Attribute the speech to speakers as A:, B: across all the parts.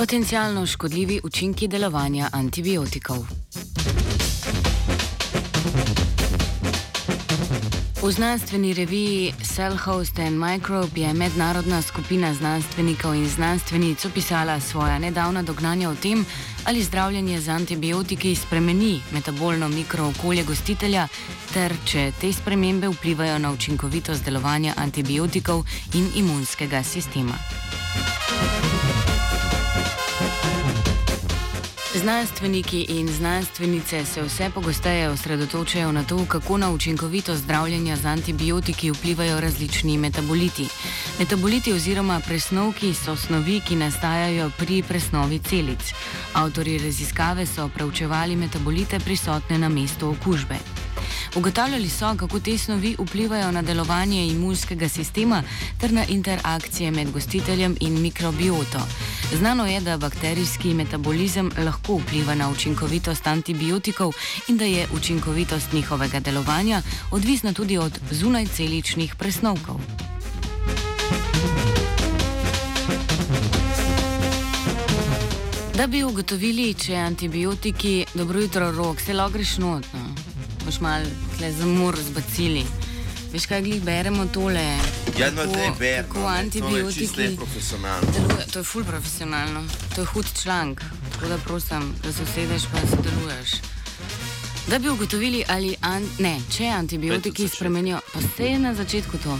A: Potencialno škodljivi učinki delovanja antibiotikov. V znanstveni reviji Cell Host and Microbe je mednarodna skupina znanstvenikov in znanstvenic opisala svoja nedavna dognanja o tem, ali zdravljenje z antibiotiki spremeni metabolno mikrookolje gostitelja, ter če te spremembe vplivajo na učinkovitost delovanja antibiotikov in imunskega sistema. Znanstveniki in znanstvenice se vse pogosteje osredotočajo na to, kako na učinkovito zdravljenje z antibiotiki vplivajo različni metaboliti. Metaboliti oziroma presnovki so snovi, ki nastajajo pri presnovi celic. Avtori raziskave so preučevali metabolite prisotne na mestu okužbe. Ugotavljali so, kako te snovi vplivajo na delovanje imunskega sistema ter na interakcije med gostiteljem in mikrobioto. Znano je, da bakterijski metabolizem lahko vpliva na učinkovitost antibiotikov in da je učinkovitost njihovega delovanja odvisna tudi od zunajceličnih presnovkov. Da bi ugotovili, če antibiotiki dobro jutro rok, se lahko greš notno boš mal tle zamor zbacili. Veš, kaj glih beremo tole?
B: Ja, no, te beremo.
A: Kako antibiotiki.
B: To je profesionalno.
A: Deluje, to je ful profesionalno. To je hud članek. Tako da prosim, da se usedeš pa sodeluješ. Da bi ugotovili, ali an, ne, če antibiotiki spremenijo, pa se je na začetku to.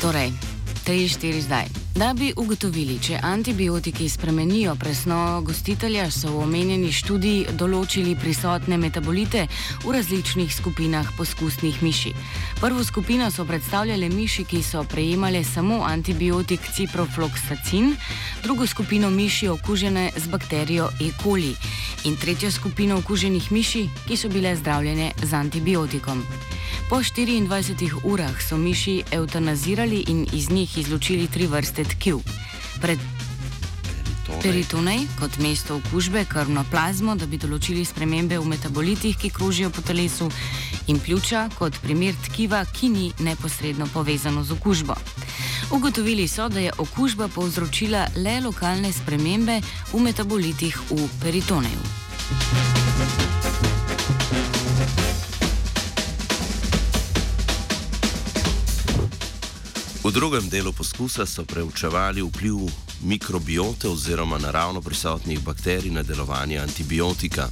A: Torej, 3-4 zdaj. Da bi ugotovili, če antibiotiki spremenijo presnovo gostitelja, so v omenjeni študiji določili prisotne metabolite v različnih skupinah poskusnih miši. Prvo skupino so predstavljale miši, ki so prejemale samo antibiotik ciprofloxacin, drugo skupino miši okužene z bakterijo E. coli in tretjo skupino okuženih miši, ki so bile zdravljene z antibiotikom. Po 24 urah so miši eutanazirali in iz njih izločili tri vrste tkiv. Pred peritonej kot mesto okužbe, krvno plazmo, da bi določili spremembe v metabolitih, ki krožijo po telesu, in pljuča kot primer tkiva, ki ni neposredno povezano z okužbo. Ugotovili so, da je okužba povzročila le lokalne spremembe v metabolitih v peritoneju.
B: V drugem delu poskusa so preučevali vpliv mikrobiote oziroma naravno prisotnih bakterij na delovanje antibiotika.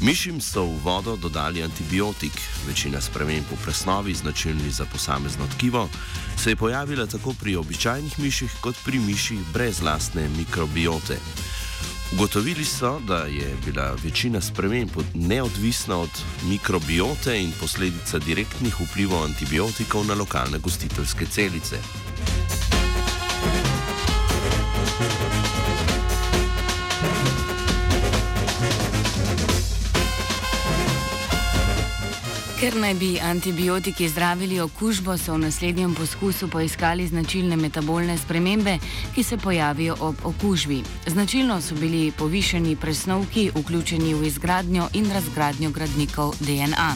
B: Mišim so v vodo dodali antibiotik, večina sprememb v presnovi, značilni za posamezno tkivo, se je pojavila tako pri običajnih miših kot pri miših brez lastne mikrobiote. Ugotovili so, da je bila večina sprememb neodvisna od mikrobiote in posledica direktnih vplivov antibiotikov na lokalne gostiteljske celice.
A: Ker naj bi antibiotiki zdravili okužbo, so v naslednjem poskusu poiskali značilne metabolne spremembe, ki se pojavijo ob okužbi. Značilno so bili povišeni presnovki, vključeni v izgradnjo in razgradnjo gradnikov DNA.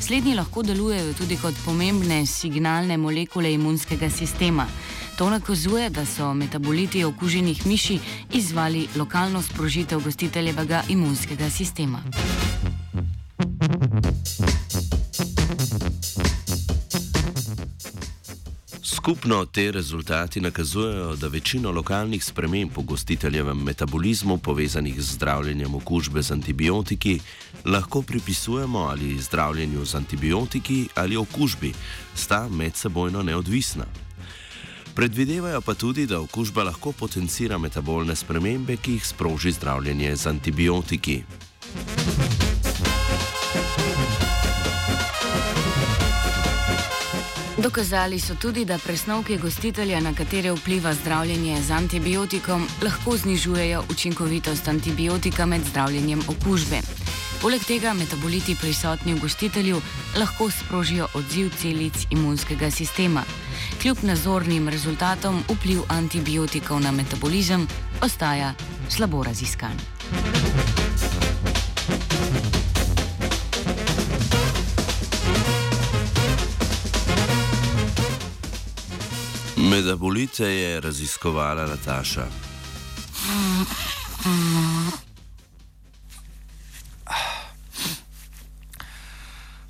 A: Slednji lahko delujejo tudi kot pomembne signalne molekule imunskega sistema. To nakazuje, da so metaboliti okuženih miši izvali lokalno sprožitev gostiteljevega imunskega sistema.
B: Skupno te rezultati nakazujejo, da večino lokalnih sprememb v gostiteljevem metabolizmu povezanih z zdravljenjem okužbe z antibiotiki lahko pripisujemo ali zdravljenju z antibiotiki ali okužbi, sta medsebojno neodvisna. Predvidevajo pa tudi, da okužba lahko potencira metabolne spremembe, ki jih sproži zdravljenje z antibiotiki.
A: Dokazali so tudi, da presnovke gostitelja, na katere vpliva zdravljenje z antibiotikom, lahko znižujejo učinkovitost antibiotika med zdravljenjem okužbe. Poleg tega metaboliti prisotni v gostitelju lahko sprožijo odziv celic imunskega sistema. Kljub nazornim rezultatom vpliv antibiotikov na metabolizem ostaja slabo raziskan.
B: Metabolite je raziskovala Nataša.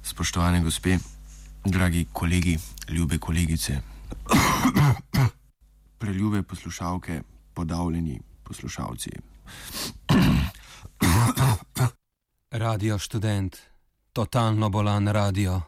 C: Spoštovane gospe, dragi kolegi, ljube kolegice, preljube poslušalke, podavljeni poslušalci.
D: Radio študent, totalno bolan radio.